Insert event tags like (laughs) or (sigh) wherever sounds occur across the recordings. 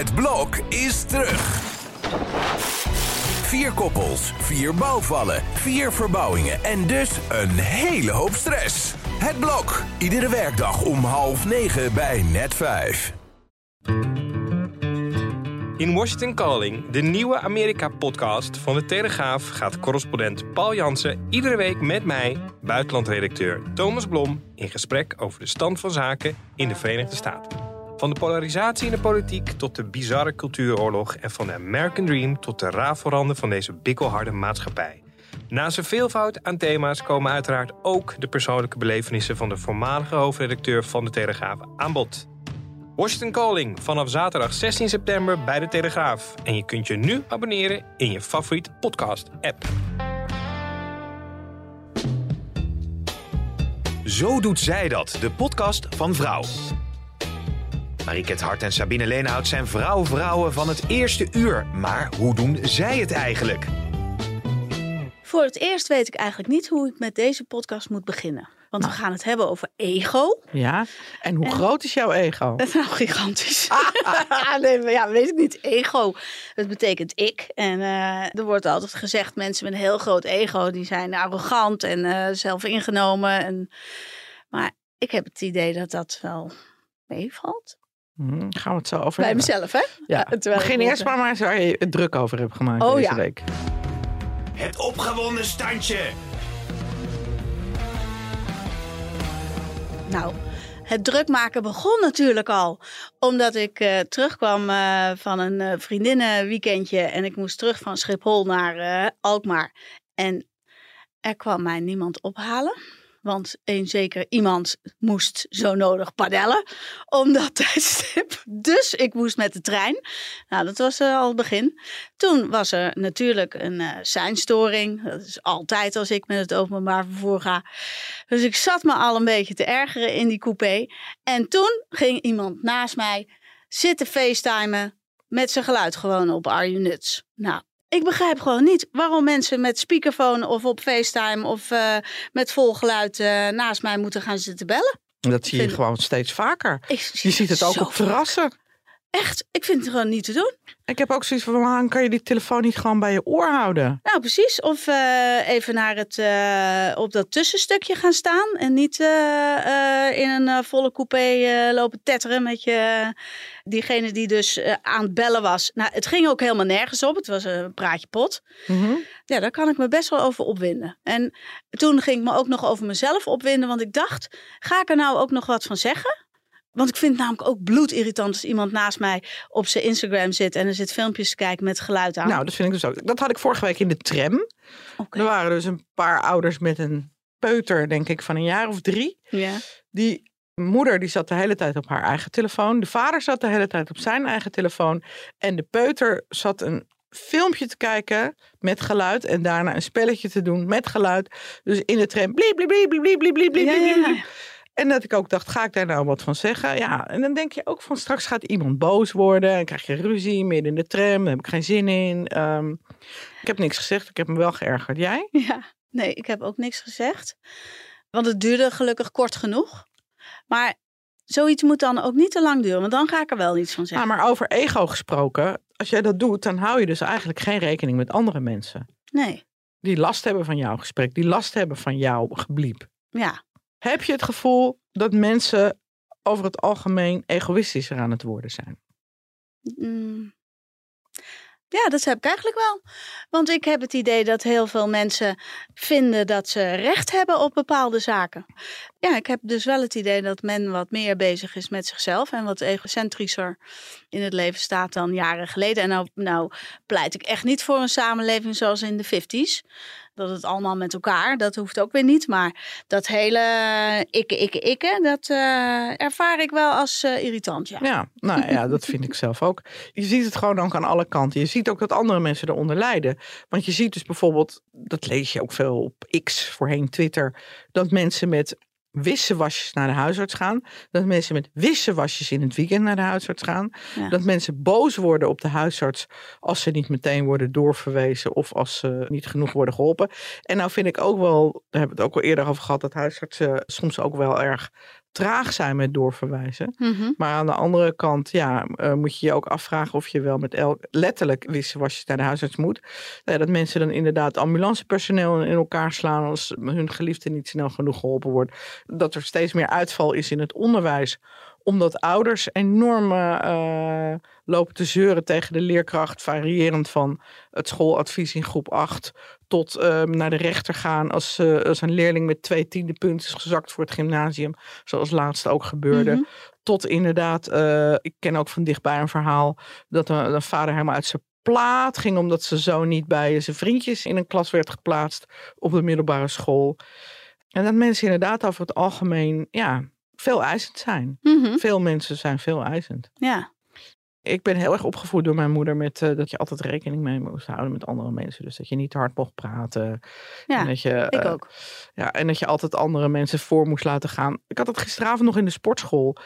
Het blok is terug. Vier koppels, vier bouwvallen, vier verbouwingen en dus een hele hoop stress. Het blok, iedere werkdag om half negen bij net vijf. In Washington Calling, de nieuwe Amerika-podcast van de Telegraaf, gaat correspondent Paul Jansen iedere week met mij, buitenlandredacteur Thomas Blom, in gesprek over de stand van zaken in de Verenigde Staten. Van de polarisatie in de politiek tot de bizarre cultuuroorlog en van de American Dream tot de rafelranden van deze bikkelharde maatschappij. Naast een veelvoud aan thema's komen uiteraard ook de persoonlijke belevenissen van de voormalige hoofdredacteur van de Telegraaf aan bod. Washington Calling vanaf zaterdag 16 september bij de Telegraaf. En je kunt je nu abonneren in je favoriete podcast-app. Zo doet zij dat, de podcast van Vrouw. Mariket Hart en Sabine Leenhout zijn vrouw-vrouwen van het eerste uur. Maar hoe doen zij het eigenlijk? Voor het eerst weet ik eigenlijk niet hoe ik met deze podcast moet beginnen. Want we gaan het hebben over ego. Ja, en hoe groot is jouw ego? Dat is (laughs) nou gigantisch. (laughs) nee, maar ja, weet ik niet. Ego, dat betekent ik. En eh, er wordt altijd gezegd, mensen met een heel groot ego, die zijn arrogant en eh zelfingenomen. En... Maar ik heb het idee dat dat wel meevalt. Hm, gaan we het zo over Bij hebben. mezelf, hè? Ja. terwijl Begin eerst maar maar eens waar je het druk over hebt gemaakt Oh, deze ja. week. Het opgewonden standje. Nou, het druk maken begon natuurlijk al. Omdat ik eh, terugkwam eh, van een eh, vriendinnenweekendje. En ik moest terug van Schiphol naar eh, Alkmaar. En er kwam mij niemand ophalen. Want een zeker iemand moest zo nodig padellen om dat (laughs) tijdstip. Dus ik moest met de trein. Nou, dat was eh, al het begin. Toen was er natuurlijk een eh seinstoring. Dat is altijd als ik met het openbaar vervoer ga. Dus ik zat me al een beetje te ergeren in die coupé. En toen ging iemand naast mij zitten facetimen met zijn geluid gewoon op Are You Nuts. Nou, ik begrijp gewoon niet waarom mensen met speakerphone of op FaceTime of eh, met vol geluid eh, naast mij moeten gaan zitten bellen. Dat zie je vind- gewoon steeds vaker. Ik Je ziet het ook op terrassen. Echt, ik vind het gewoon niet te doen. Ik heb ook zoiets van, waarom kan je die telefoon niet gewoon bij je oor houden? Nou, precies. Of eh, even naar het, eh, op dat tussenstukje gaan staan. En niet eh, in een volle coupé lopen tetteren met je, diegene die dus aan het bellen was. Nou, het ging ook helemaal nergens op. Het was een praatje pot. Mhm. Ja, daar kan ik me best wel over opwinden. En toen ging ik me ook nog over mezelf opwinden. Want ik dacht, ga ik er nou ook nog wat van zeggen? Want ik vind het namelijk ook bloedirritant als iemand naast mij op zijn Instagram zit en er zit filmpjes te kijken met geluid aan. Nou, dat vind ik dus ook. Dat had ik vorige week in de tram. Oké. Er waren dus een paar ouders met een peuter, denk ik, van een jaar of drie. Ja. Die moeder die zat de hele tijd op haar eigen telefoon. De vader zat de hele tijd op zijn eigen telefoon. En de peuter zat een filmpje te kijken met geluid. En daarna een spelletje te doen met geluid. Dus in de tram. Bliep, bliep, bliep, bliep, bliep, bliep, bliep, bliep, Ja, ja, bliep, ja. En dat ik ook dacht, ga ik daar nou wat van zeggen? Ja, en dan denk je ook van straks gaat iemand boos worden. En krijg je ruzie midden in de tram. Daar heb ik geen zin in. Ehm, ik heb niks gezegd. Ik heb me wel geërgerd. Jij? Ja, nee, ik heb ook niks gezegd. Want het duurde gelukkig kort genoeg. Maar zoiets moet dan ook niet te lang duren, want dan ga ik er wel iets van Ja, zeggen. maar over ego gesproken. Als jij dat doet, dan hou je dus eigenlijk geen rekening met andere mensen. Nee, Die last hebben van jouw gesprek. Die last hebben van jouw gebliep. ja. Heb je het gevoel dat mensen over het algemeen egoïstischer aan het worden zijn? Mm. Ja, dat heb ik eigenlijk wel. Want ik heb het idee dat heel veel mensen vinden dat ze recht hebben op bepaalde zaken. Ja, ik heb dus wel het idee dat men wat meer bezig is met zichzelf en wat egocentrischer in het leven staat dan jaren geleden. En nou, nou pleit ik echt niet voor een samenleving zoals in de 50s. Dat het allemaal met elkaar, dat hoeft ook weer niet. Maar dat hele ikke, ikke, ikke, dat eh, ervaar ik wel als eh, irritant. Ja. Ja, nou ja, dat vind ik (laughs) zelf ook. Je ziet het gewoon ook aan alle kanten. Je ziet ook dat andere mensen eronder lijden. Want je ziet dus bijvoorbeeld, dat lees je ook veel op X, voorheen Twitter, dat mensen met wisselwasjes naar de huisarts gaan. Dat mensen met wisselwasjes in het weekend naar de huisarts gaan. Ja. Dat mensen boos worden op de huisarts als ze niet meteen worden doorverwezen of als ze niet genoeg worden geholpen. En nou vind ik ook wel, daar hebben we het ook al eerder over gehad, dat huisartsen soms ook wel erg traag zijn met doorverwijzen. Mhm. Maar aan de andere kant, ja, eh, moet je je ook afvragen of je wel met elk letterlijk wisselwasjes naar de huisarts moet. Nou ja, dat mensen dan inderdaad ambulancepersoneel in elkaar slaan als hun geliefde niet snel genoeg geholpen wordt. Dat er steeds meer uitval is in het onderwijs omdat ouders enorm eh, lopen te zeuren tegen de leerkracht, variërend van het schooladvies in groep 8 tot eh, naar de rechter gaan als, eh, als een leerling met twee tiende punten is gezakt voor het gymnasium, zoals laatst ook gebeurde. Mhm. Tot inderdaad, eh, ik ken ook van dichtbij een verhaal dat een, een vader helemaal uit zijn plaat ging omdat zijn zoon niet bij zijn vriendjes in een klas werd geplaatst op de middelbare school. En dat mensen inderdaad over het algemeen, ja, veel eisend zijn. Mhm. Veel mensen zijn veel eisend. Ja. Ik ben heel erg opgevoed door mijn moeder met eh, dat je altijd rekening mee moest houden met andere mensen. Dus dat je niet te hard mocht praten. Ja, en dat je, ik eh, ook. Ja, en dat je altijd andere mensen voor moest laten gaan. Ik had het gisteravond nog in de sportschool.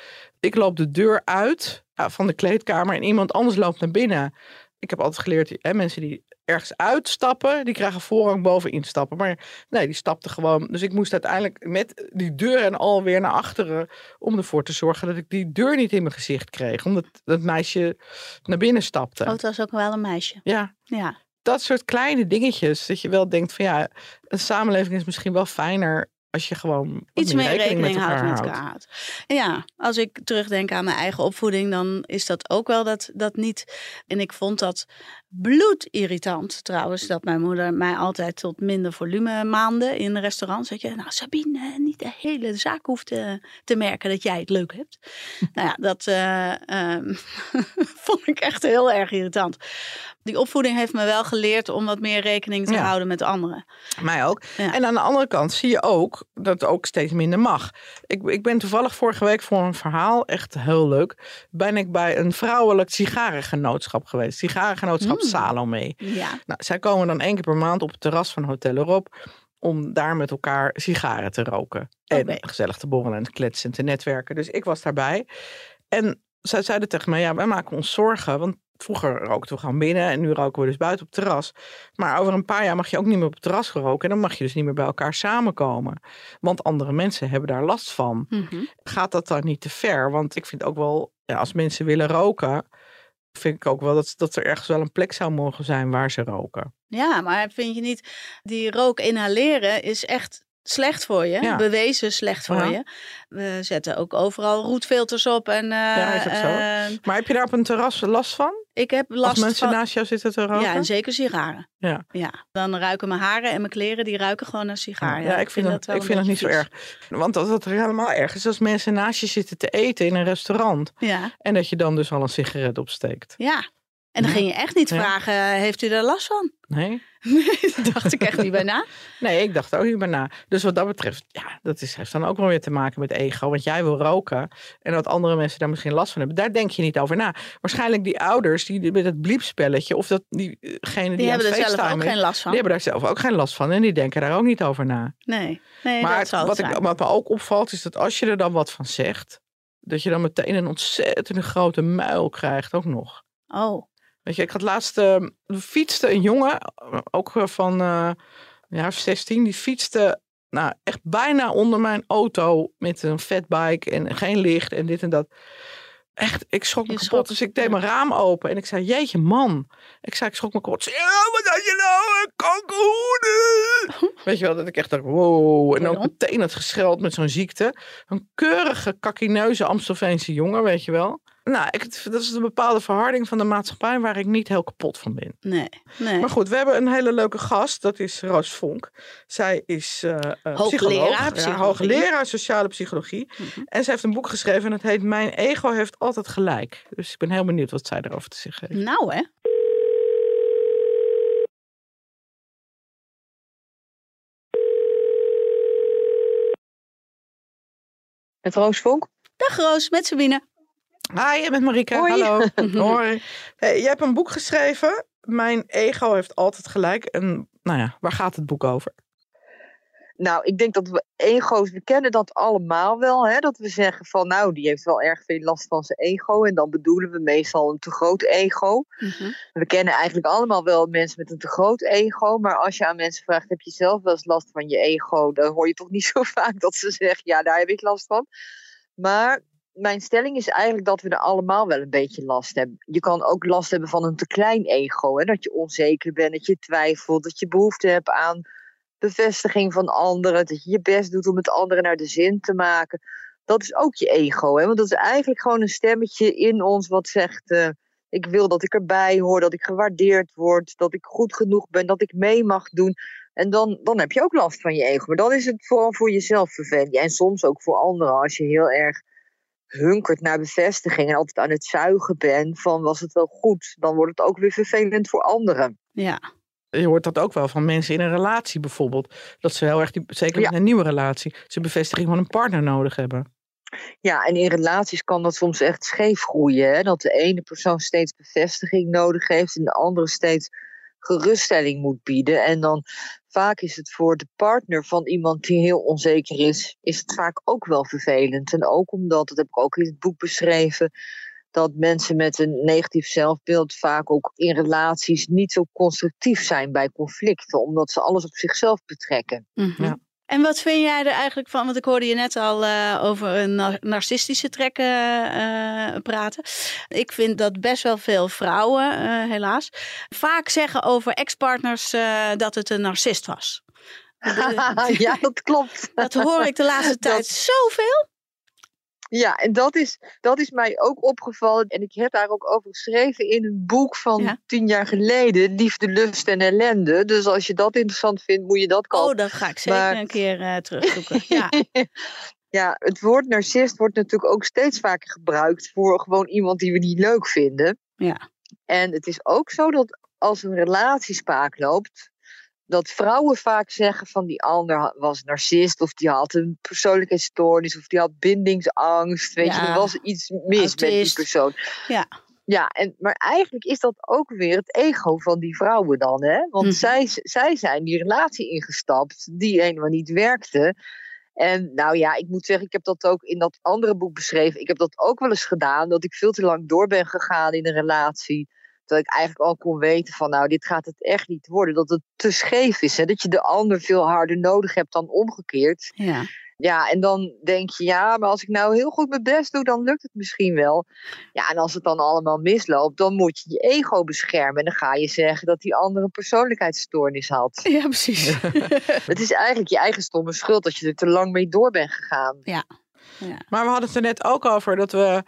Ik loop de deur uit ja, van de kleedkamer en iemand anders loopt naar binnen. Ik heb altijd geleerd, hè, mensen die ergens uitstappen, die krijgen voorrang boven instappen. Maar nee, die stapte gewoon. Dus ik moest uiteindelijk met die deur en al weer naar achteren. Om ervoor te zorgen dat ik die deur niet in mijn gezicht kreeg. Omdat dat meisje naar binnen stapte. Oh, het was ook wel een meisje. Ja, Ja. dat soort kleine dingetjes. Dat je wel denkt van ja, een samenleving is misschien wel fijner als je gewoon Iets meer rekening, met houdt met elkaar. houdt. Ja, als ik terugdenk aan mijn eigen opvoeding, dan is dat ook wel dat, dat niet. En ik vond dat bloedirritant trouwens, dat mijn moeder mij altijd tot minder volume maande in restaurants. Zeg je, nou Sabine, niet de hele zaak hoeft te, te merken dat jij het leuk hebt. (laughs) nou ja, dat eh, ehm, (laughs) vond ik echt heel erg irritant. Die opvoeding heeft me wel geleerd om wat meer rekening te Ja. houden met anderen. Mij ook. Ja. En aan de andere kant zie je ook dat het ook steeds minder mag. Ik, ik ben toevallig vorige week voor een verhaal, echt heel leuk, ben ik bij een vrouwelijk sigarengenootschap geweest. Sigarengenootschap. Salome. Ja. Nou, zij komen dan één keer per maand op het terras van Hotel Erop om daar met elkaar sigaren te roken. En gezellig te borrelen en te kletsen en te netwerken. Dus ik was daarbij. En zij zeiden tegen mij, ja, wij maken ons zorgen. Want vroeger rookten we gewoon binnen en nu roken we dus buiten op het terras. Maar over een paar jaar mag je ook niet meer op het terras roken. En dan mag je dus niet meer bij elkaar samenkomen. Want andere mensen hebben daar last van. Mhm. Gaat dat dan niet te ver? Want ik vind ook wel, ja, als mensen willen roken... vind ik ook wel dat, dat er ergens wel een plek zou mogen zijn waar ze roken. Ja, maar vind je niet, die rook inhaleren is echt slecht voor je. Ja. Bewezen slecht voor Ja. je. We zetten ook overal roetfilters op. En, eh, Ja, is ook zo. eh, Maar heb je daar op een terras last van? ik heb Als last mensen van... naast jou zitten te roken? Ja, en zeker sigaren. Ja. ja. Dan ruiken mijn haren en mijn kleren, die ruiken gewoon naar sigaar. Ja, ik vind, dat, ik vind dat niet zo erg. Want dat het helemaal erg is als mensen naast je zitten te eten in een restaurant. Ja, En dat je dan dus al een sigaret opsteekt. ja. En dan ging je echt niet vragen, heeft u daar last van? (laughs) Nee? Nee, dacht ik echt niet bij na. (laughs) Nee, ik dacht ook niet bij na. Dus wat dat betreft, ja, dat is, heeft dan ook wel weer te maken met ego. Want jij wil roken en dat andere mensen daar misschien last van hebben. Daar denk je niet over na. Waarschijnlijk die ouders die met het bliepspelletje of dat diegene die, Die aan hebben er zelf ook is, geen last van. Die hebben daar zelf ook geen last van en die denken daar ook niet over na. Nee, nee maar dat zal wat, ik, wat me ook opvalt is dat als je er dan wat van zegt, dat je dan meteen een ontzettende grote muil krijgt ook nog. Oh, Weet je, ik had laatst eh, fietste een jongen, eh, ook eh, van eh ja, 16, die fietste nou, echt bijna onder mijn auto met een fatbike en geen licht en dit en dat. Echt, ik schrok me kapot. schrok, Dus ik deed mijn raam open en ik zei, jeetje man. Ik zei, ik schrok me kapot. Ja, wat had je nou? Een kankerhoeden. (laughs) Weet je wel, dat ik echt dacht, wow. En ook meteen het gescheld met zo'n ziekte. Een keurige, kakineuze Amstelveense jongen, weet je wel. Nou, ik, dat is een bepaalde verharding van de maatschappij waar ik niet heel kapot van ben. nee, nee. Maar goed, we hebben een hele leuke gast. Dat is Roos Vonk. Zij is eh eh, Hoogleraar psycholoog. Ja, hoogleraar sociale psychologie. Mhm. En zij heeft een boek geschreven en dat heet Mijn ego heeft altijd gelijk. Dus ik ben heel benieuwd wat zij erover te zeggen heeft. Nou hè. Met Roos Vonk? Dag Roos, met Sabine. Hi, met Marika. Hoi. Hallo. (laughs) Hoi. Hey, jij hebt een boek geschreven. Mijn ego heeft altijd gelijk. En nou ja, waar gaat het boek over? Nou, ik denk dat we ego's, we kennen dat allemaal wel. Hè? Dat we zeggen van, nou, die heeft wel erg veel last van zijn ego. En dan bedoelen we meestal een te groot ego. Mhm. We kennen eigenlijk allemaal wel mensen met een te groot ego. Maar als je aan mensen vraagt, heb je zelf wel eens last van je ego? Dan hoor je toch niet zo (laughs) vaak dat ze zeggen, ja, daar heb ik last van. Maar mijn stelling is eigenlijk dat we er allemaal wel een beetje last hebben. Je kan ook last hebben van een te klein ego. Hè? Dat je onzeker bent, dat je twijfelt, dat je behoefte hebt aan bevestiging van anderen. Dat je je best doet om het anderen naar de zin te maken. Dat is ook je ego. Hè? Want dat is eigenlijk gewoon een stemmetje in ons wat zegt... Uh, ik wil dat ik erbij hoor, dat ik gewaardeerd word, dat ik goed genoeg ben, dat ik mee mag doen. En dan, dan heb je ook last van je ego. Maar dan is het vooral voor jezelf vervelend. En soms ook voor anderen. Als je heel erg hunkert naar bevestiging en altijd aan het zuigen bent van was het wel goed, dan wordt het ook weer vervelend voor anderen. Ja. Je hoort dat ook wel van mensen in een relatie bijvoorbeeld. Dat ze heel erg, die, zeker in een nieuwe relatie, ze bevestiging van een partner nodig hebben. Ja, en in relaties kan dat soms echt scheef groeien. Hè? Dat de ene persoon steeds bevestiging nodig heeft en de andere steeds geruststelling moet bieden. En dan vaak is het voor de partner van iemand die heel onzeker is, is het vaak ook wel vervelend. En ook omdat, dat heb ik ook in het boek beschreven, dat mensen met een negatief zelfbeeld vaak ook in relaties niet zo constructief zijn bij conflicten, omdat ze alles op zichzelf betrekken. Mm ja. En wat vind jij er eigenlijk van? Want ik hoorde je net al uh, over een narcistische trekken uh, praten. Ik vind dat best wel veel vrouwen, uh, helaas, vaak zeggen over ex-partners dat het een narcist was. (laughs) ja, dat klopt. (laughs) Dat hoor ik de laatste (laughs) tijd dat... zoveel. Ja, en dat is, dat is mij ook opgevallen. En ik heb daar ook over geschreven in een boek van tien jaar geleden. Liefde, lust en ellende. Dus als je dat interessant vindt, moet je dat kopen. Oh, dat ga ik zeker maar... een keer uh, terugzoeken. ja. (laughs) ja, het woord narcist wordt natuurlijk ook steeds vaker gebruikt voor gewoon iemand die we niet leuk vinden. Ja. En het is ook zo dat als een relatie spaak loopt, dat vrouwen vaak zeggen van die ander was narcist of die had een persoonlijkheidsstoornis of die had bindingsangst. Weet je, er was iets mis Autist. met die persoon. Ja. Ja, en, maar eigenlijk is dat ook weer het ego van die vrouwen dan. Hè? Want hm. zij, zij zijn die relatie ingestapt die helemaal niet werkte. En nou ja, ik moet zeggen, ik heb dat ook in dat andere boek beschreven. Ik heb dat ook wel eens gedaan, dat ik veel te lang door ben gegaan in een relatie dat ik eigenlijk al kon weten van nou, dit gaat het echt niet worden. Dat het te scheef is. Hè? Dat je de ander veel harder nodig hebt dan omgekeerd. Ja. Ja, en dan denk je, ja, maar als ik nou heel goed mijn best doe, dan lukt het misschien wel. Ja, en als het dan allemaal misloopt, dan moet je je ego beschermen. En dan ga je zeggen dat die andere een persoonlijkheidsstoornis had. Ja, precies. (laughs) het is eigenlijk je eigen stomme schuld dat je er te lang mee door bent gegaan. Ja. ja. Maar we hadden het er net ook over dat we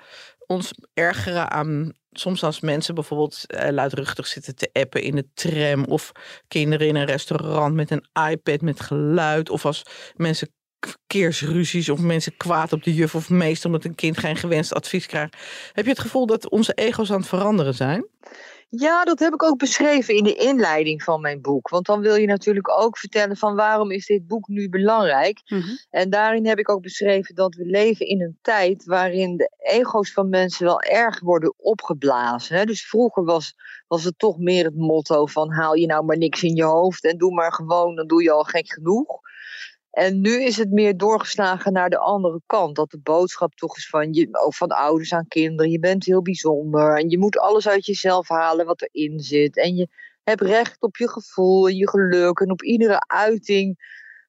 ons ergeren aan soms als mensen bijvoorbeeld uh, luidruchtig zitten te appen in de tram of kinderen in een restaurant met een iPad met geluid of als mensen verkeersruzies of mensen kwaad op de juf of meester omdat een kind geen gewenst advies krijgt. Heb je het gevoel dat onze ego's aan het veranderen zijn? Ja, dat heb ik ook beschreven in de inleiding van mijn boek. Want dan wil je natuurlijk ook vertellen van waarom is dit boek nu belangrijk. Mm En daarin heb ik ook beschreven dat we leven in een tijd waarin de ego's van mensen wel erg worden opgeblazen. Hè? Dus vroeger was, was het toch meer het motto van haal je nou maar niks in je hoofd en doe maar gewoon, dan doe je al gek genoeg. En nu is het meer doorgeslagen naar de andere kant. Dat de boodschap toch is van, je, van ouders aan kinderen. Je bent heel bijzonder. En je moet alles uit jezelf halen wat erin zit. En je hebt recht op je gevoel en je geluk. En op iedere uiting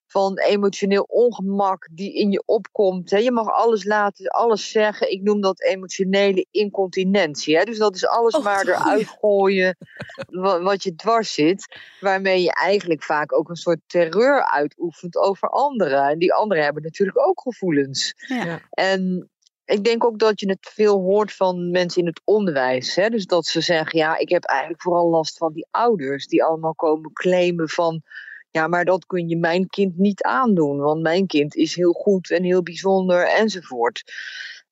van emotioneel ongemak die in je opkomt. Hè. Je mag alles laten, alles zeggen. Ik noem dat emotionele incontinentie. Hè. Dus dat is alles oh, maar eruit gooien wat, wat, je dwars zit. Waarmee je eigenlijk vaak ook een soort terreur uitoefent over anderen. En die anderen hebben natuurlijk ook gevoelens. Ja. En ik denk ook dat je het veel hoort van mensen in het onderwijs. Hè? Dus dat ze zeggen, ja, ik heb eigenlijk vooral last van die ouders die allemaal komen claimen van ja, maar dat kun je mijn kind niet aandoen, want mijn kind is heel goed en heel bijzonder enzovoort.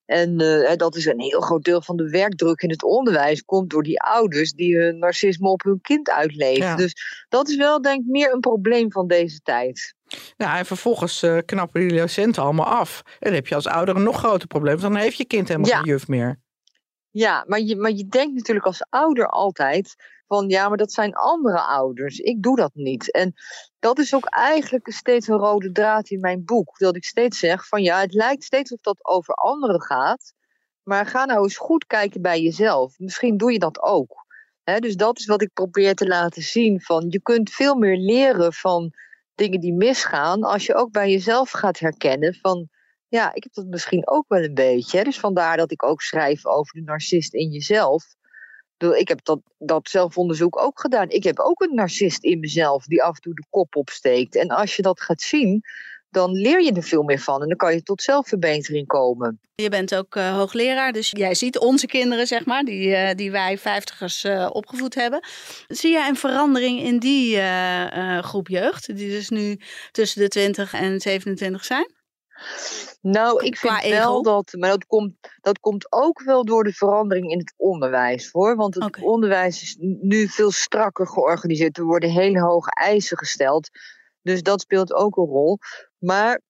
En uh, dat is een heel groot deel van de werkdruk in het onderwijs, komt door die ouders die hun narcisme op hun kind uitleven. Dus dat is wel, denk ik, meer een probleem van deze tijd. Ja, en vervolgens uh, knappen die docenten allemaal af. En dan heb je als ouder een nog groter probleem, dan heeft je kind helemaal geen juf meer. Ja, maar je, maar je denkt natuurlijk als ouder altijd van ja, maar dat zijn andere ouders. Ik doe dat niet. En dat is ook eigenlijk steeds een rode draad in mijn boek. Dat ik steeds zeg van ja, het lijkt steeds of dat over anderen gaat. Maar ga nou eens goed kijken bij jezelf. Misschien doe je dat ook. dus dat is wat ik probeer te laten zien. Van je kunt veel meer leren van dingen die misgaan. Als je ook bij jezelf gaat herkennen van Ja, ik heb dat misschien ook wel een beetje. Dus vandaar dat ik ook schrijf over de narcist in jezelf. Ik heb dat, dat zelfonderzoek ook gedaan. Ik heb ook een narcist in mezelf die af en toe de kop opsteekt. En als je dat gaat zien, dan leer je er veel meer van. En dan kan je tot zelfverbetering komen. Je bent ook eh, hoogleraar, dus jij ziet onze kinderen, zeg maar, die, eh, die wij vijftigers eh, opgevoed hebben. Zie jij een verandering in die groep jeugd, die dus nu tussen de 20 en 27 zijn? Nou, ik vind ego? wel dat, maar dat komt, dat komt ook wel door de verandering in het onderwijs hoor. Want het onderwijs is nu veel strakker georganiseerd. Er worden hele hoge eisen gesteld. Dus dat speelt ook een rol. Maar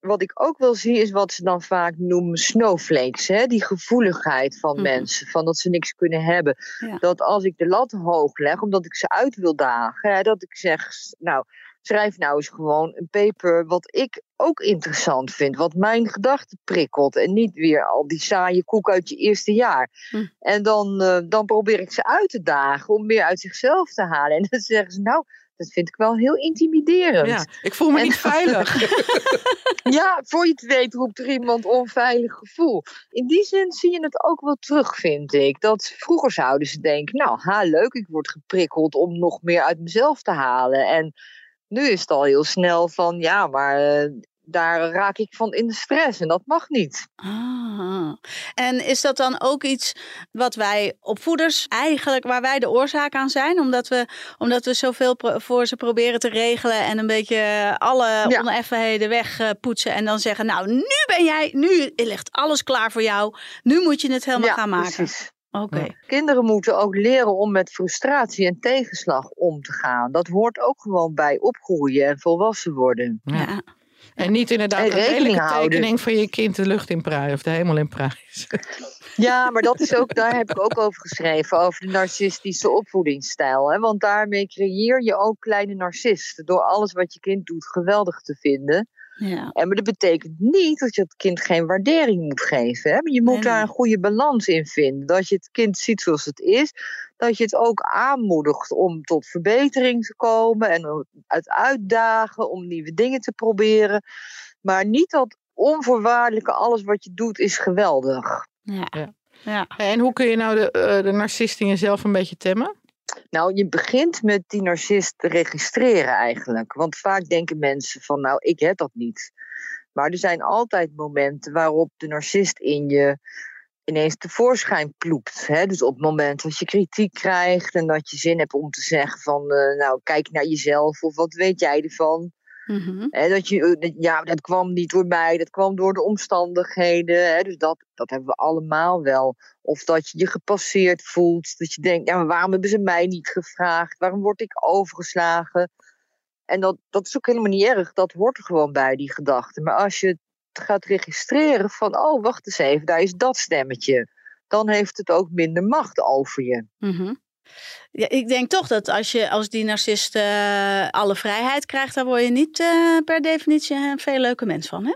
wat ik ook wel zie is wat ze dan vaak noemen snowflakes. Hè? Die gevoeligheid van Mhm. mensen, van dat ze niks kunnen hebben. Ja. Dat als ik de lat hoog leg, omdat ik ze uit wil dagen, hè, dat ik zeg, nou, schrijf nou eens gewoon een paper wat ik ook interessant vind, wat mijn gedachten prikkelt en niet weer al die saaie koek uit je eerste jaar. Hm. En dan, eh, dan probeer ik ze uit te dagen om meer uit zichzelf te halen. (laughs) En dan zeggen ze, nou, dat vind ik wel heel intimiderend. Ja, ik voel me En- niet veilig. (laughs) Ja, voor je het weet roept er iemand onveilig gevoel. In die zin zie je het ook wel terug, vind ik. Dat vroeger zouden ze denken, nou, ha, leuk, ik word geprikkeld om nog meer uit mezelf te halen. En nu is het al heel snel van, ja, maar eh, daar raak ik van in de stress en dat mag niet. Ah. En is dat dan ook iets wat wij opvoeders eigenlijk, waar wij de oorzaak aan zijn? Omdat we, omdat we zoveel voor ze proberen te regelen en een beetje alle Ja. oneffenheden wegpoetsen. En dan zeggen, nou, nu ben jij, nu ligt alles klaar voor jou. Nu moet je het helemaal ja, gaan maken. precies. Kinderen moeten ook leren om met frustratie en tegenslag om te gaan. Dat hoort ook gewoon bij opgroeien en volwassen worden. Ja. Ja. En niet inderdaad En een houden. tekening van je kind de lucht in prijs of de hemel in prijs. (laughs) Ja, maar dat is ook, daar heb ik ook over geschreven, over de narcistische opvoedingsstijl. Hè? Want daarmee creëer je ook kleine narcisten. Door alles wat je kind doet geweldig te vinden. Ja. En maar dat betekent niet dat je het kind geen waardering moet geven. Hè? Maar je moet Nee, daar een goede balans in vinden. Dat je het kind ziet zoals het is. Dat je het ook aanmoedigt om tot verbetering te komen. En uit uitdagen om nieuwe dingen te proberen. Maar niet dat onvoorwaardelijke alles wat je doet is geweldig. Ja. Ja. Ja. En hoe kun je nou de, eh, de narcist in jezelf een beetje temmen? Nou, je begint met die narcist te registreren eigenlijk. Want vaak denken mensen van, nou, ik heb dat niet. Maar er zijn altijd momenten waarop de narcist in je ineens tevoorschijn ploept. Hè? Dus op het moment dat je kritiek krijgt en dat je zin hebt om te zeggen van, eh, nou, kijk naar jezelf of wat weet jij ervan? Hè, dat je, eh, ja, dat kwam niet door mij, dat kwam door de omstandigheden. Hè, dus dat, dat hebben we allemaal wel. Of dat je je gepasseerd voelt. Dat je denkt, ja, maar waarom hebben ze mij niet gevraagd? Waarom word ik overgeslagen? En dat, dat is ook helemaal niet erg. Dat hoort er gewoon bij, die gedachte. Maar als je het gaat registreren van, oh, wacht eens even, daar is dat stemmetje. Dan heeft het ook minder macht over je. Mhm. Ja, ik denk toch dat als je als die narcist eh, alle vrijheid krijgt, dan word je niet eh, per definitie een veel leuke mens van, hè?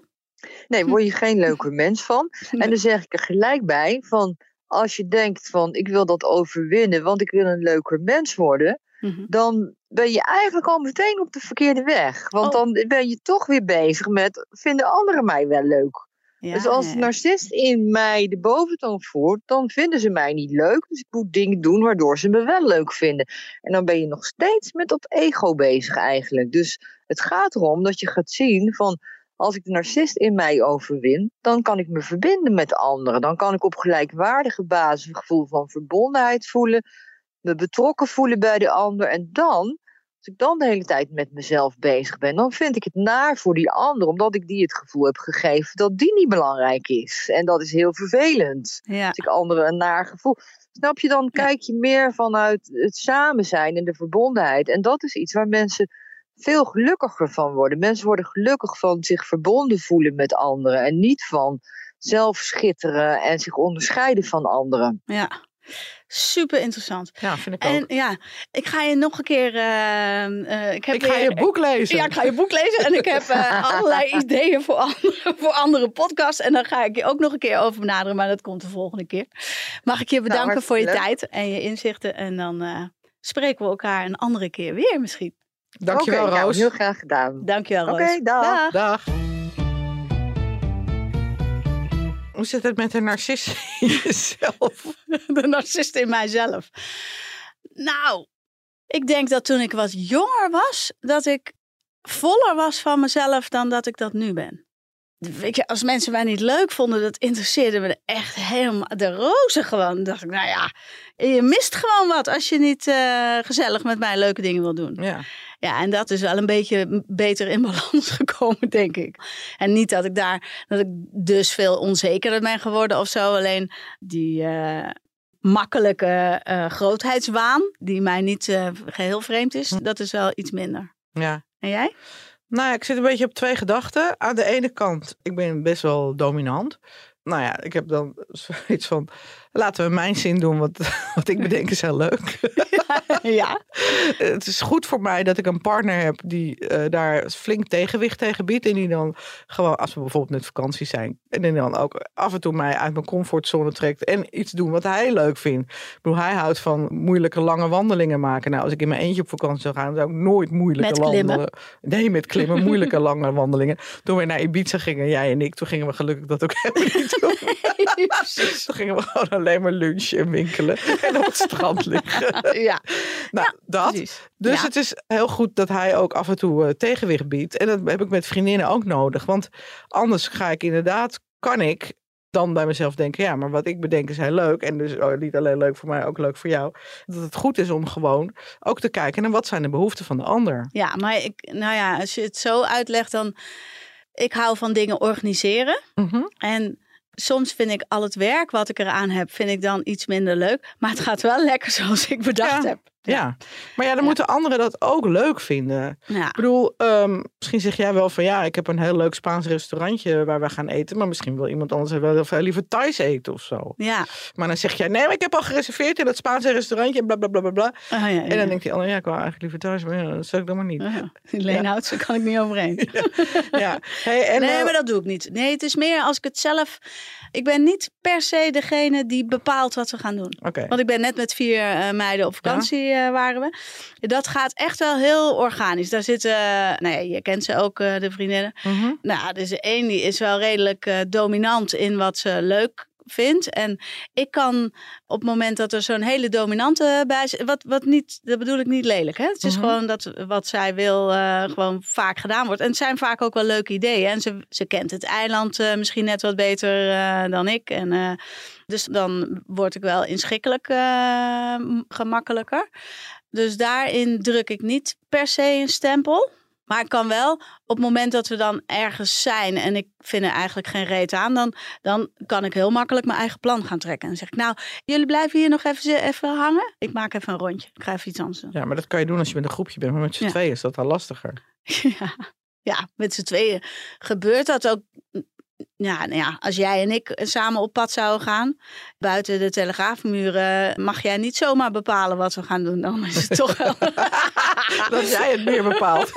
Nee, word je geen leuke mens van. (laughs) En dan zeg ik er gelijk bij van als je denkt van ik wil dat overwinnen, want ik wil een leuker mens worden, Mhm. dan ben je eigenlijk al meteen op de verkeerde weg. Want Oh. dan ben je toch weer bezig met vinden anderen mij wel leuk. Ja, dus als de narcist in mij de boventoon voert, dan vinden ze mij niet leuk. Dus ik moet dingen doen waardoor ze me wel leuk vinden. En dan ben je nog steeds met dat ego bezig eigenlijk. Dus het gaat erom dat je gaat zien van als ik de narcist in mij overwin, dan kan ik me verbinden met anderen. Dan kan ik op gelijkwaardige basis een gevoel van verbondenheid voelen, me betrokken voelen bij de ander. En dan, als ik dan de hele tijd met mezelf bezig ben, dan vind ik het naar voor die ander, omdat ik die het gevoel heb gegeven dat die niet belangrijk is. En dat is heel vervelend. Ja. Als ik anderen een naar gevoel. Snap je, dan kijk je meer vanuit het samen zijn en de verbondenheid. En dat is iets waar mensen veel gelukkiger van worden. Mensen worden gelukkig van zich verbonden voelen met anderen. En niet van zelf schitteren en zich onderscheiden van anderen. ja. Super interessant. Ja, vind ik ook. En ja, ik ga je nog een keer. eh, eh, ik heb ik ga weer- je boek lezen. Ja, ik ga je boek lezen en ik heb eh, (laughs) allerlei ideeën voor andere, voor andere podcasts. En dan ga ik je ook nog een keer over benaderen, maar dat komt de volgende keer. Mag ik je bedanken voor je leuk. tijd en je inzichten. En dan eh, spreken we elkaar een andere keer weer misschien. Dankjewel, Oké, nou, Roos. heel graag gedaan. Dankjewel, Oké, Roos. dag. Dag. Hoe zit het met de narcist in (laughs) jezelf? de narcist in mijzelf. Nou, ik denk dat toen ik wat jonger was, dat ik voller was van mezelf dan dat ik dat nu ben. Weet je, als mensen mij niet leuk vonden, dat interesseerde me echt helemaal de rozen gewoon. Dan dacht ik, nou ja, je mist gewoon wat als je niet eh, gezellig met mij leuke dingen wil doen. Ja. Ja, en dat is wel een beetje beter in balans (laughs) gekomen, denk ik. En niet dat ik daar, dat ik dus veel onzekerder ben geworden of zo. Alleen die uh, makkelijke uh, grootheidswaan, die mij niet uh, geheel vreemd is, dat is wel iets minder. ja. En jij? Nou ja, ik zit een beetje op twee gedachten. Aan de ene kant, ik ben best wel dominant. Nou ja, ik heb dan (laughs) zoiets van, laten we mijn zin doen, wat, (laughs) wat ik bedenk is heel leuk. (laughs) ja. Het is goed voor mij dat ik een partner heb die uh, daar flink tegenwicht tegen biedt. En die dan gewoon, als we bijvoorbeeld met vakantie zijn, en die dan ook af en toe mij uit mijn comfortzone trekt en iets doen wat hij leuk vindt. Ik bedoel, hij houdt van moeilijke lange wandelingen maken. Nou, als ik in mijn eentje op vakantie zou gaan, zou ik nooit moeilijke wandelen. Nee, met klimmen, moeilijke (laughs) lange wandelingen. Toen we naar Ibiza gingen, jij en ik, toen gingen we gelukkig dat ook helemaal niet doen. Toen gingen we gewoon alleen maar lunchen en winkelen (laughs) en op het strand liggen. ja, Nou, dat. precies. Dus Ja. het is heel goed dat hij ook af en toe eh, tegenwicht biedt. En dat heb ik met vriendinnen ook nodig. Want anders ga ik inderdaad, kan ik dan bij mezelf denken, ja, maar wat ik bedenk is heel leuk. En dus oh, niet alleen leuk voor mij, ook leuk voor jou. Dat het goed is om gewoon ook te kijken naar wat zijn de behoeften van de ander. Ja, maar ik, nou ja, als je het zo uitlegt, dan. Ik hou van dingen organiseren. Mhm. En soms vind ik al het werk wat ik eraan heb, vind ik dan iets minder leuk. Maar het gaat wel lekker zoals ik bedacht Ja. heb. Ja. maar ja, dan Ja. moeten anderen dat ook leuk vinden. Ja. Ik bedoel, ehm, misschien zeg jij wel van ja, ik heb een heel leuk Spaans restaurantje waar we gaan eten. Maar misschien wil iemand anders wel heel veel liever Thais eten of zo. Ja. Maar dan zeg jij, nee, maar ik heb al gereserveerd in dat Spaanse restaurantje. Bla bla bla bla bla. Oh, ja. En dan denkt hij, oh ja, ik wil eigenlijk liever thuis, maar ja, dat zou ik dan maar niet. Ja. (laughs) Leenhout, daar kan ik niet overheen. (laughs) Ja. Hey, en, nee, eh, maar dat doe ik niet. Nee, het is meer als ik het zelf. Ik ben niet per se degene die bepaalt wat we gaan doen. Want ik ben net met vier eh, meiden op vakantie eh, waren we. Dat gaat echt wel heel organisch. Daar zitten, nou ja, je kent ze ook, eh, de vriendinnen. Mhm. Nou, dus een die is wel redelijk eh, dominant in wat ze leuk vindt. En ik kan op het moment dat er zo'n hele dominante bij zit, wat, wat niet, dat bedoel ik niet lelijk. Hè? Het is Mhm. gewoon dat wat zij wil eh, gewoon vaak gedaan wordt. En het zijn vaak ook wel leuke ideeën. En ze, ze kent het eiland eh, misschien net wat beter eh, dan ik. En, eh, dus dan word ik wel inschikkelijk eh, gemakkelijker. Dus daarin druk ik niet per se een stempel. Maar ik kan wel, op het moment dat we dan ergens zijn en ik vind er eigenlijk geen reet aan, dan, dan kan ik heel makkelijk mijn eigen plan gaan trekken. En zeg ik, nou, jullie blijven hier nog even, even hangen. Ik maak even een rondje. Ik ga even iets anders doen. Ja, maar dat kan je doen als je met een groepje bent. Maar met z'n Ja. tweeën is dat al lastiger. (laughs) Ja, ja met z'n tweeën gebeurt dat ook. Ja, nou ja, als jij en ik samen op pad zouden gaan, buiten de telegraafmuren, mag jij niet zomaar bepalen wat we gaan doen. Dan is het toch wel. (laughs) Dat jij het meer bepaalt.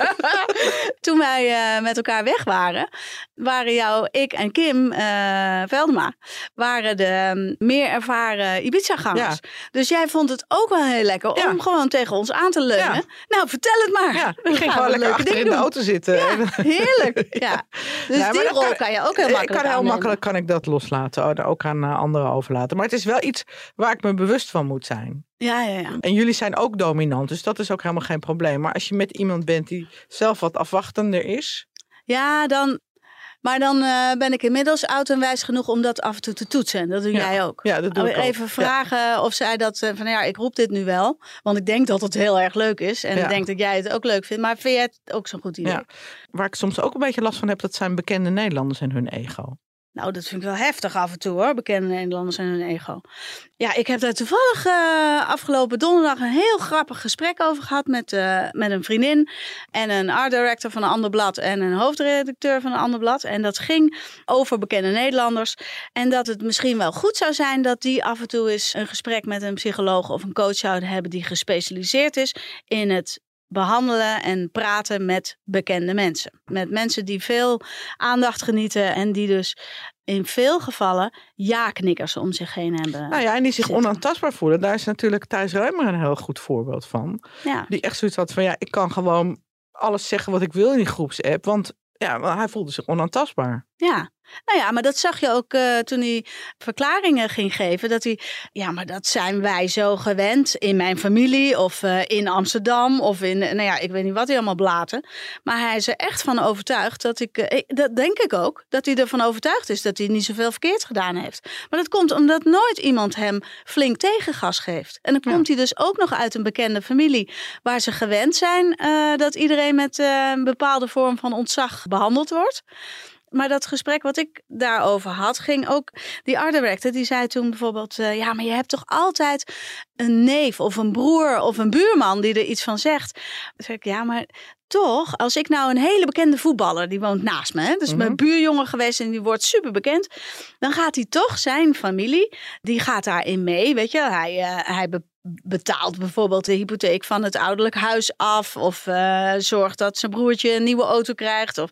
(laughs) Toen wij eh, met elkaar weg waren, waren jou, ik en Kim eh, Veldema, waren de mm, meer ervaren Ibiza-gangers. Dus jij vond het ook wel heel lekker Ja. om gewoon tegen ons aan te leunen. Ja. Nou, vertel het maar. Ja, ik ging gewoon lekker leuke achter in de auto zitten. Heerlijk. (laughs) Ja. Dus die rol kan je ook heel makkelijk kan heel makkelijk kan ik dat loslaten. Oh, Ook aan eh, anderen overlaten. Maar het is wel iets waar ik me bewust van moet zijn. Ja, ja, ja. En jullie zijn ook dominant, dus dat is ook helemaal geen probleem. Maar als je met iemand bent die zelf wat afwachtender is. Ja, dan... Maar dan eh, ben ik inmiddels oud en wijs genoeg om dat af en toe te toetsen. En dat doe Ja. jij ook. Ja, dat doe ik ook. Even vragen of zij dat eh, van ja, ik roep dit nu wel. Want ik denk dat het heel erg leuk is. En Ja. ik denk dat jij het ook leuk vindt. Maar vind jij het ook zo'n goed idee? Ja. Waar ik soms ook een beetje last van heb, dat zijn bekende Nederlanders en hun ego. Nou, dat vind ik wel heftig af en toe hoor. Bekende Nederlanders en hun ego. Ja, ik heb daar toevallig eh, afgelopen donderdag een heel grappig gesprek over gehad met, eh, met een vriendin. En een art director van een ander blad en een hoofdredacteur van een ander blad. En dat ging over bekende Nederlanders. En dat het misschien wel goed zou zijn dat die af en toe eens een gesprek met een psycholoog of een coach zouden hebben die gespecialiseerd is in het behandelen en praten met bekende mensen. Met mensen die veel aandacht genieten en die dus in veel gevallen ja-knikkers om zich heen hebben. Nou ja, en die zich zitten. onaantastbaar voelen. Daar is natuurlijk Thijs Ruimer een heel goed voorbeeld van. Ja. Die echt zoiets had van, ja, ik kan gewoon alles zeggen wat ik wil in die groepsapp. Want ja, hij voelde zich onaantastbaar. Ja, nou ja, maar dat zag je ook uh, toen hij verklaringen ging geven. Dat hij, ja, maar dat zijn wij zo gewend in mijn familie of uh, in Amsterdam of in, nou ja, ik weet niet wat hij allemaal blaten. Maar hij is er echt van overtuigd dat ik, uh, dat denk ik ook, dat hij ervan overtuigd is dat hij niet zoveel verkeerd gedaan heeft. Maar dat komt omdat nooit iemand hem flink tegengas geeft. En dan komt ja. hij dus ook nog uit een bekende familie waar ze gewend zijn dat iedereen met een bepaalde vorm van ontzag behandeld wordt maar dat gesprek wat ik daarover had, ging ook. Die art director die zei toen bijvoorbeeld: uh, Ja, maar je hebt toch altijd een neef of een broer of een buurman die er iets van zegt. Dan zeg ik: Ja, maar toch, als ik nou een hele bekende voetballer, die woont naast me, hè, dus mm -hmm. mijn buurjongen geweest en die wordt super bekend, dan gaat hij toch zijn familie, die gaat daarin mee, weet je, hij, uh, hij betaalt bijvoorbeeld de hypotheek van het ouderlijk huis af. Of uh, zorgt dat zijn broertje een nieuwe auto krijgt. Of,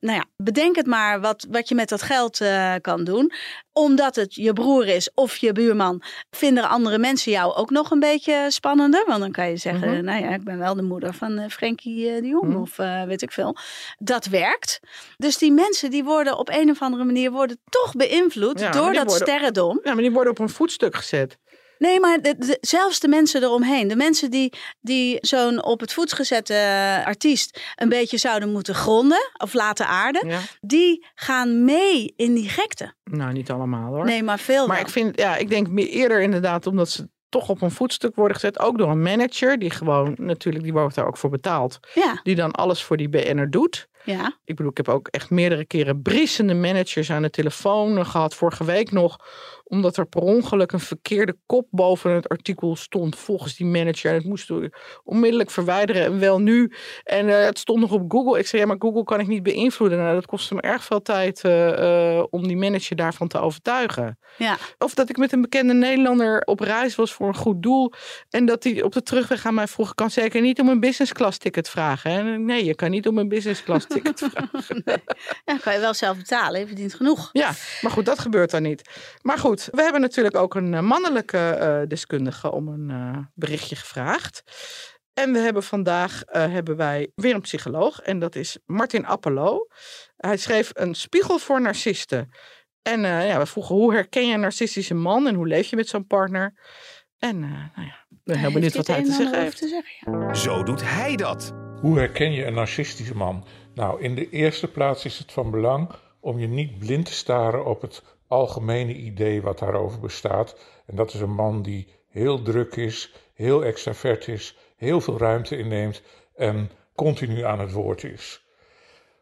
nou ja, bedenk het maar wat, wat je met dat geld uh, kan doen. Omdat het je broer is of je buurman, vinden andere mensen jou ook nog een beetje spannender. Want dan kan je zeggen, mm -hmm. nou ja, ik ben wel de moeder van uh, Frenkie de Jong. Mm -hmm. Of weet ik veel. Dat werkt. Dus die mensen die worden op een of andere manier worden toch beïnvloed ja, door dat worden, sterrendom. Ja, maar die worden op een voetstuk gezet. Nee, maar de, de, zelfs de mensen eromheen. De mensen die, die zo'n op het voet gezette artiest een beetje zouden moeten gronden of laten aarden. Ja. Die gaan mee in die gekte. Nou, niet allemaal hoor. Nee, maar veel Maar wel. ik vind, ja, ik denk meer eerder inderdaad omdat ze toch op een voetstuk worden gezet. Ook door een manager die gewoon, natuurlijk, die wordt daar ook voor betaald. Ja. Die dan alles voor die BN'er doet. Ja. Ik bedoel, ik heb ook echt meerdere keren brissende managers aan de telefoon gehad. Vorige week nog omdat er per ongeluk een verkeerde kop boven het artikel stond volgens die manager. En het moest onmiddellijk verwijderen en wel nu. En uh, het stond nog op Google. Ik zei, ja, maar Google kan ik niet beïnvloeden. Nou, dat kostte me erg veel tijd uh, uh, om die manager daarvan te overtuigen. Ja. Of dat ik met een bekende Nederlander op reis was voor een goed doel. En dat hij op de terugweg aan mij vroeg, kan zeker niet om een business class ticket vragen. En nee, je kan niet om een business class (laughs) ticket vragen. nee. Ja, kan je wel zelf betalen. Je verdient genoeg. Ja, maar goed, dat gebeurt dan niet. Maar goed, we hebben natuurlijk ook een mannelijke uh, deskundige om een uh, berichtje gevraagd. En we hebben vandaag uh, hebben wij weer een psycholoog en dat is Martin Appelo. Hij schreef een spiegel voor narcisten. En ja, we vroegen hoe herken je een narcistische man en hoe leef je met zo'n partner? En nou ja, ik ben heel benieuwd wat hij te zeggen heeft. Te zeggen, ja. Zo doet hij dat. Hoe herken je een narcistische man? Nou, in de eerste plaats is het van belang om je niet blind te staren op het algemene idee wat daarover bestaat. En dat is een man die heel druk is, heel extravert is, heel veel ruimte inneemt en continu aan het woord is.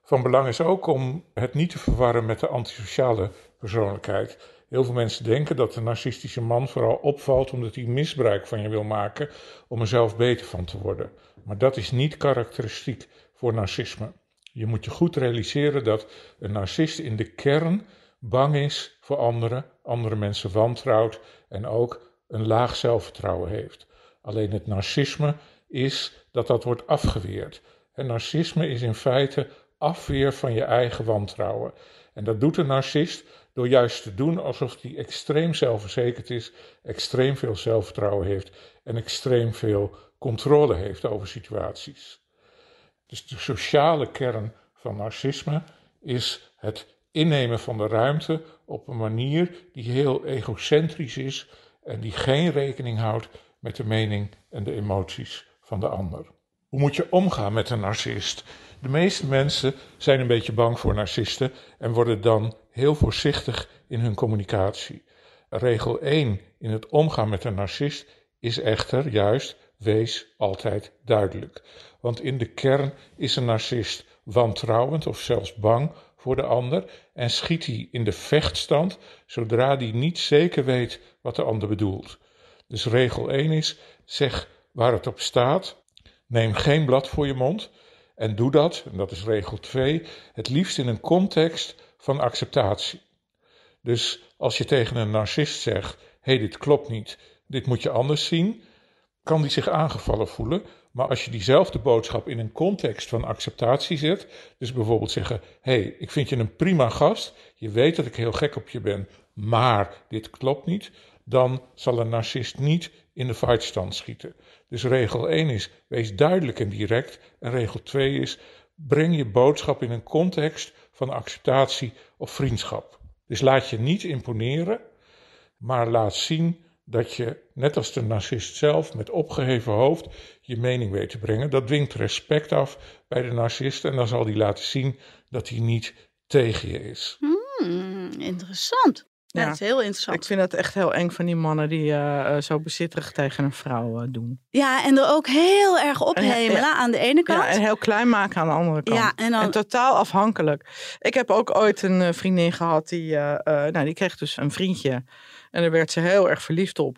Van belang is ook om het niet te verwarren met de antisociale persoonlijkheid. Heel veel mensen denken dat de narcistische man vooral opvalt omdat hij misbruik van je wil maken om er zelf beter van te worden. Maar dat is niet karakteristiek voor narcisme. Je moet je goed realiseren dat een narcist in de kern bang is voor anderen, andere mensen wantrouwt en ook een laag zelfvertrouwen heeft. Alleen het narcisme is dat dat wordt afgeweerd. En narcisme is in feite afweer van je eigen wantrouwen. En dat doet een narcist door juist te doen alsof hij extreem zelfverzekerd is, extreem veel zelfvertrouwen heeft en extreem veel controle heeft over situaties. Dus de sociale kern van narcisme is het innemen van de ruimte op een manier die heel egocentrisch is en die geen rekening houdt met de mening en de emoties van de ander. Hoe moet je omgaan met een narcist? De meeste mensen zijn een beetje bang voor narcisten en worden dan heel voorzichtig in hun communicatie. Regel 1 in het omgaan met een narcist is echter juist wees altijd duidelijk. Want in de kern is een narcist wantrouwend of zelfs bang voor de ander en schiet hij in de vechtstand zodra hij niet zeker weet wat de ander bedoelt. Dus regel 1 is: zeg waar het op staat, neem geen blad voor je mond en doe dat, en dat is regel 2, het liefst in een context van acceptatie. Dus als je tegen een narcist zegt: hé, hey, dit klopt niet, dit moet je anders zien, kan die zich aangevallen voelen. Maar als je diezelfde boodschap in een context van acceptatie zet, dus bijvoorbeeld zeggen: hey, ik vind je een prima gast, je weet dat ik heel gek op je ben, maar dit klopt niet, dan zal een narcist niet in de fightstand schieten. Dus regel 1 is: wees duidelijk en direct. En regel 2 is: breng je boodschap in een context van acceptatie of vriendschap. Dus laat je niet imponeren, maar laat zien dat je, net als de narcist zelf, met opgeheven hoofd je mening weet te brengen. Dat dwingt respect af bij de narcist en dan zal hij laten zien dat hij niet tegen je is. Hmm, interessant. Ja, dat is heel interessant. Ik vind het echt heel eng van die mannen die eh, eh, zo bezitterig tegen een vrouw eh, doen. Ja, en er ook heel erg ophemelen Ja, aan de ene kant. Ja, en heel klein maken aan de andere kant. Ja, en dan- totaal afhankelijk. Ik heb ook ooit een vriendin gehad die, nou, die kreeg dus een vriendje. En daar werd ze heel erg verliefd op.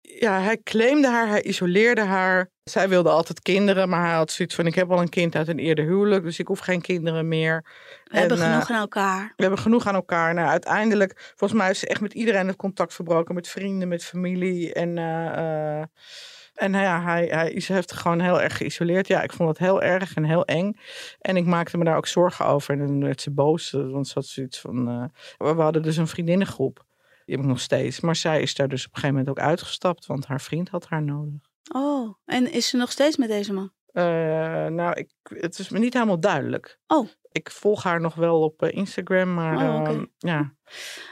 Ja, hij claimde haar, hij isoleerde haar. Zij wilde altijd kinderen, maar hij had zoiets van: ik heb al een kind uit een eerder huwelijk, dus ik hoef geen kinderen meer. We hebben En, eh, genoeg aan elkaar. we hebben genoeg aan elkaar. Nou, uiteindelijk, volgens mij is ze echt met iedereen het contact verbroken. Met vrienden, met familie. En, eh, eh, en nou ja, hij, hij heeft gewoon heel erg geïsoleerd. Ja, ik vond het heel erg en heel eng. En ik maakte me daar ook zorgen over. En dan werd ze boos. Want ze had zoiets van... we we hadden dus een vriendinnengroep. Die heb ik nog steeds. Maar zij is daar dus op een gegeven moment ook uitgestapt. Want haar vriend had haar nodig. Oh, en is ze nog steeds met deze man? Eh, nou, ik, het is me niet helemaal duidelijk. Oh. Ik volg haar nog wel op eh, Instagram, maar Oh, ehm, ja.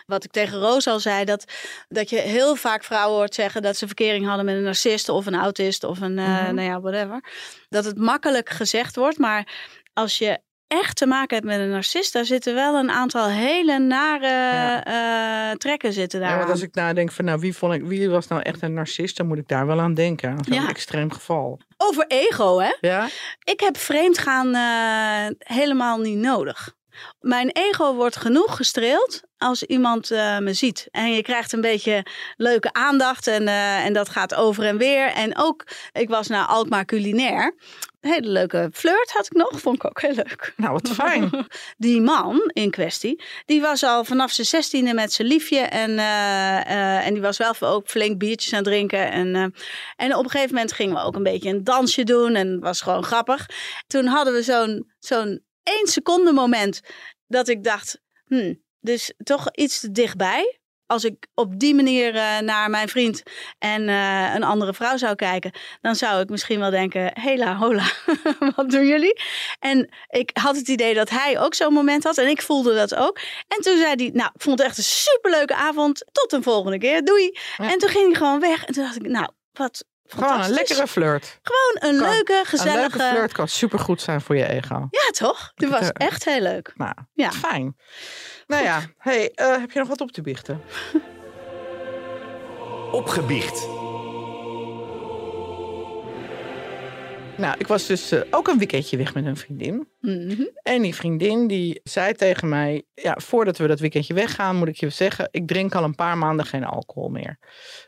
Wat ik tegen Roos al zei, dat, dat je heel vaak vrouwen hoort zeggen dat ze verkering hadden met een narcist of een autist of een, eh, Mhm. nou ja, whatever. Dat het makkelijk gezegd wordt, maar als je echt te maken hebt met een narcist, daar zitten wel een aantal hele nare eh, trekken zitten daar. Ja, want als ik nadenk van nou, wie, vond ik, wie was nou echt een narcist, dan moet ik daar wel aan denken. Aan zo'n Ja. extreem geval. Over ego, hè? Ja? Ik heb vreemdgaan eh helemaal niet nodig. Mijn ego wordt genoeg gestreeld als iemand eh, me ziet. En je krijgt een beetje leuke aandacht en, eh, en dat gaat over en weer. En ook, ik was naar Alkmaar Culinair. Een hele leuke flirt had ik nog, vond ik ook heel leuk. Nou, wat fijn. (laughs) Die man in kwestie, die was al vanaf zijn zestiende met zijn liefje. En, eh, en die was wel ook flink biertjes aan het drinken. En, en op een gegeven moment gingen we ook een beetje een dansje doen. En was gewoon grappig. Toen hadden we zo'n zo'n één seconde moment dat ik dacht... Hmm, dus toch iets te dichtbij. Als ik op die manier eh, naar mijn vriend en eh, een andere vrouw zou kijken, dan zou ik misschien wel denken: hela, hola, (laughs) wat doen jullie? En ik had het idee dat hij ook zo'n moment had en ik voelde dat ook. En toen zei hij: Nou, ik vond het echt een superleuke avond. Tot een volgende keer. Doei. Ja. En toen ging hij gewoon weg. En toen dacht ik: Nou, wat. Gewoon een lekkere flirt. Gewoon een Kan- leuke, Een gezellige. leuke flirt kan supergoed zijn voor je ego. Ja, toch? Die was Eh, echt heel leuk. Nou, Ja. fijn. Nou ja, hey, eh, heb je nog wat op te biechten? (laughs) Opgebiecht. Nou, ik was dus eh, ook een weekendje weg met een vriendin. Mhm. En die vriendin die zei tegen mij... Ja, voordat we dat weekendje weggaan, moet ik je zeggen... ik drink al een paar maanden geen alcohol meer.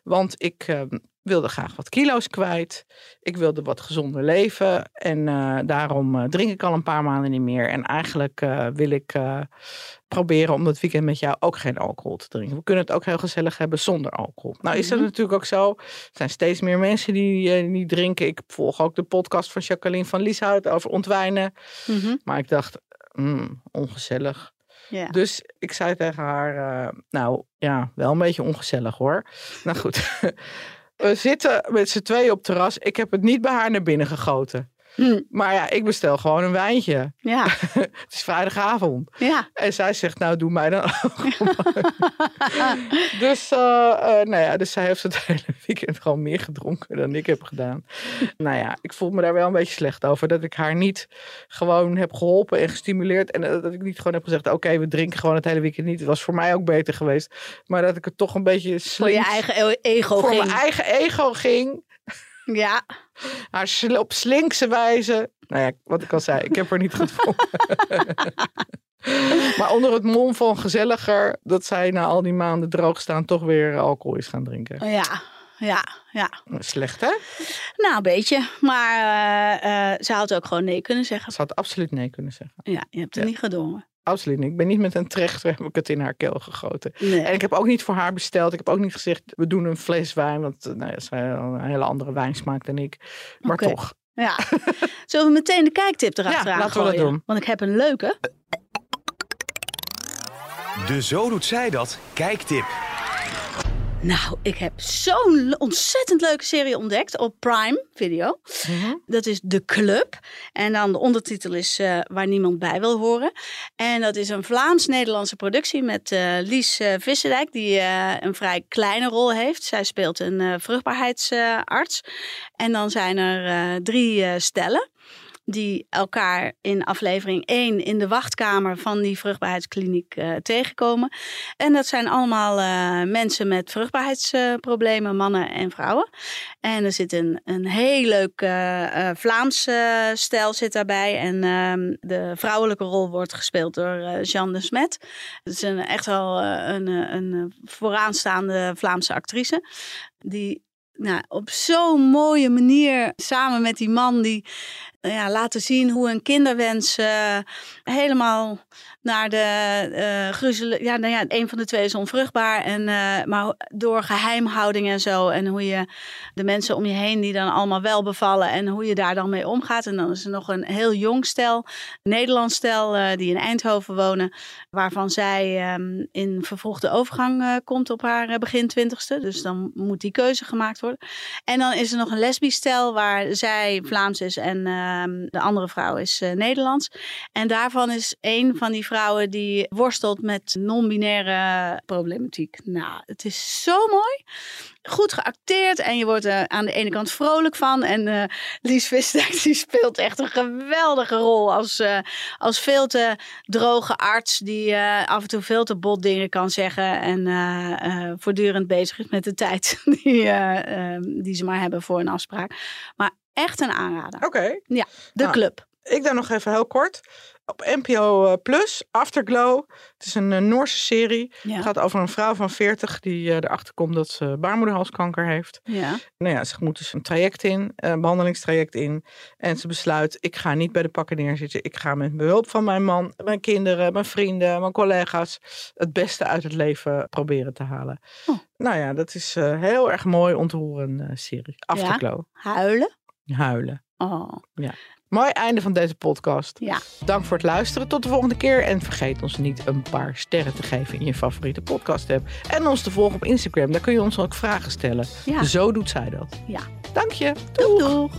Want ik eh, wilde graag wat kilo's kwijt. Ik wilde wat gezonder leven. En eh, daarom eh, drink ik al een paar maanden niet meer. En eigenlijk eh, wil ik proberen om dat weekend met jou ook geen alcohol te drinken. We kunnen het ook heel gezellig hebben zonder alcohol. Nou is dat Mhm. natuurlijk ook zo. Er zijn steeds meer mensen die niet drinken. Ik volg ook de podcast van Jacqueline van Lieshout over ontwijnen. Mhm. Maar ik dacht, hmm, ongezellig. Dus ik zei tegen haar, nou ja, wel een beetje ongezellig hoor. nou goed, (laughs) we zitten met z'n tweeën op terras. Ik heb het niet bij haar naar binnen gegoten. Hm. Maar ja, ik bestel gewoon een wijntje. Ja. (laughs) het is vrijdagavond. ja. En zij zegt, nou doe mij dan ook. (laughs) (laughs) dus, eh, eh, nou ja, dus zij heeft het hele weekend gewoon meer gedronken dan ik heb gedaan. nou ja, ik voel me daar wel een beetje slecht over. Dat ik haar niet gewoon heb geholpen en gestimuleerd. En dat ik niet gewoon heb gezegd, oké, we drinken gewoon het hele weekend niet. Het was voor mij ook beter geweest. Maar dat ik het toch een beetje Voor je slinks- eigen e- ego voor ging. mijn eigen ego ging. Ja. Op slinkse wijze. Nou ja, wat ik al zei, ik heb haar niet gevonden. (laughs) maar onder het mom van gezelliger, dat zij na al die maanden droog staan toch weer alcohol is gaan drinken. Ja. Ja. Ja. Slecht hè? Nou, een beetje. Maar eh, eh, ze had ook gewoon nee kunnen zeggen. Ze had absoluut nee kunnen zeggen. Ja, je hebt het Ja. niet gedwongen. Absoluut niet. Ik ben niet met een trechter heb ik het in haar keel gegoten. Nee. En ik heb ook niet voor haar besteld. Ik heb ook niet gezegd, we doen een fles wijn. Want eh, nou ja, zij had een hele andere wijnsmaak dan ik. Maar toch. Ja. Zullen we meteen de kijktip (laughs) erachteraan Ja, laten we dat doen. Want ik heb een leuke. De Zo Doet Zij Dat kijktip. Nou, ik heb zo'n ontzettend leuke serie ontdekt op Prime Video. Mhm. Dat is De Club. En dan de ondertitel is eh, Waar niemand bij wil horen. En dat is een Vlaams-Nederlandse productie met eh, Lies eh Visserdijk, die een vrij kleine rol heeft. Zij speelt een vruchtbaarheidsarts. en dan zijn er drie stellen die elkaar in aflevering 1 in de wachtkamer van die vruchtbaarheidskliniek eh, tegenkomen. En dat zijn allemaal eh, mensen met vruchtbaarheidsproblemen, mannen en vrouwen. En er zit een, een heel leuk eh, eh, Vlaamse stijl zit daarbij. En ehm, de vrouwelijke rol wordt gespeeld door Jeanne de Smet. Het is een, echt wel een, een vooraanstaande Vlaamse actrice. Die nou, op zo'n mooie manier samen met die man die ja, laten zien hoe een kinderwens eh, helemaal naar de eh gruzelen. Ja, nou ja, een van de twee is onvruchtbaar. En, eh, maar door geheimhouding en zo. En hoe je de mensen om je heen die dan allemaal wel bevallen. En hoe je daar dan mee omgaat. En dan is er nog een heel jong stel, Nederlands stel, eh, die in Eindhoven wonen. Waarvan zij ehm, in vervroegde overgang komt op haar begin twintigste. Dus dan moet die keuze gemaakt worden. En dan is er nog een lesbisch stel waar zij Vlaams is en ehm, de andere vrouw is Nederlands. En daarvan is een van die vrouwen die worstelt met non-binaire problematiek. Nou, het is zo mooi. Goed geacteerd en je wordt er aan de ene kant vrolijk van. En eh Lies Vissdijk (laughs) die speelt echt een geweldige rol als, eh, als veel te droge arts die eh, af en toe veel te bot dingen kan zeggen en eh, eh, voortdurend bezig is met de tijd (laughs) die, eh, eh, die ze maar hebben voor een afspraak. Maar echt een aanrader. Oké. De Nou, club. Ik dan nog even heel kort. Op NPO eh, Plus, Afterglow. Het is een eh, Noorse serie. Ja. Het gaat over een vrouw van 40 die eh, erachter komt dat ze baarmoederhalskanker heeft. Ja. Nou ja, ze moet dus een traject in, een behandelingstraject in. En ze besluit, ik ga niet bij de pakken neerzitten. Ik ga met behulp van mijn man, mijn kinderen, mijn vrienden, mijn collega's... het beste uit het leven proberen te halen. Oh. Nou ja, dat is heel erg mooi, ontroerende eh, serie. Afterglow. Huilen. Huilen. Oh, Mooi einde van deze podcast. ja. Dank voor het luisteren. Tot de volgende keer. En vergeet ons niet een paar sterren te geven in je favoriete podcast app. En ons te volgen op Instagram. Daar kun je ons ook vragen stellen. Ja. Zo doet zij dat. Ja. Dank je. Doeg, doeg.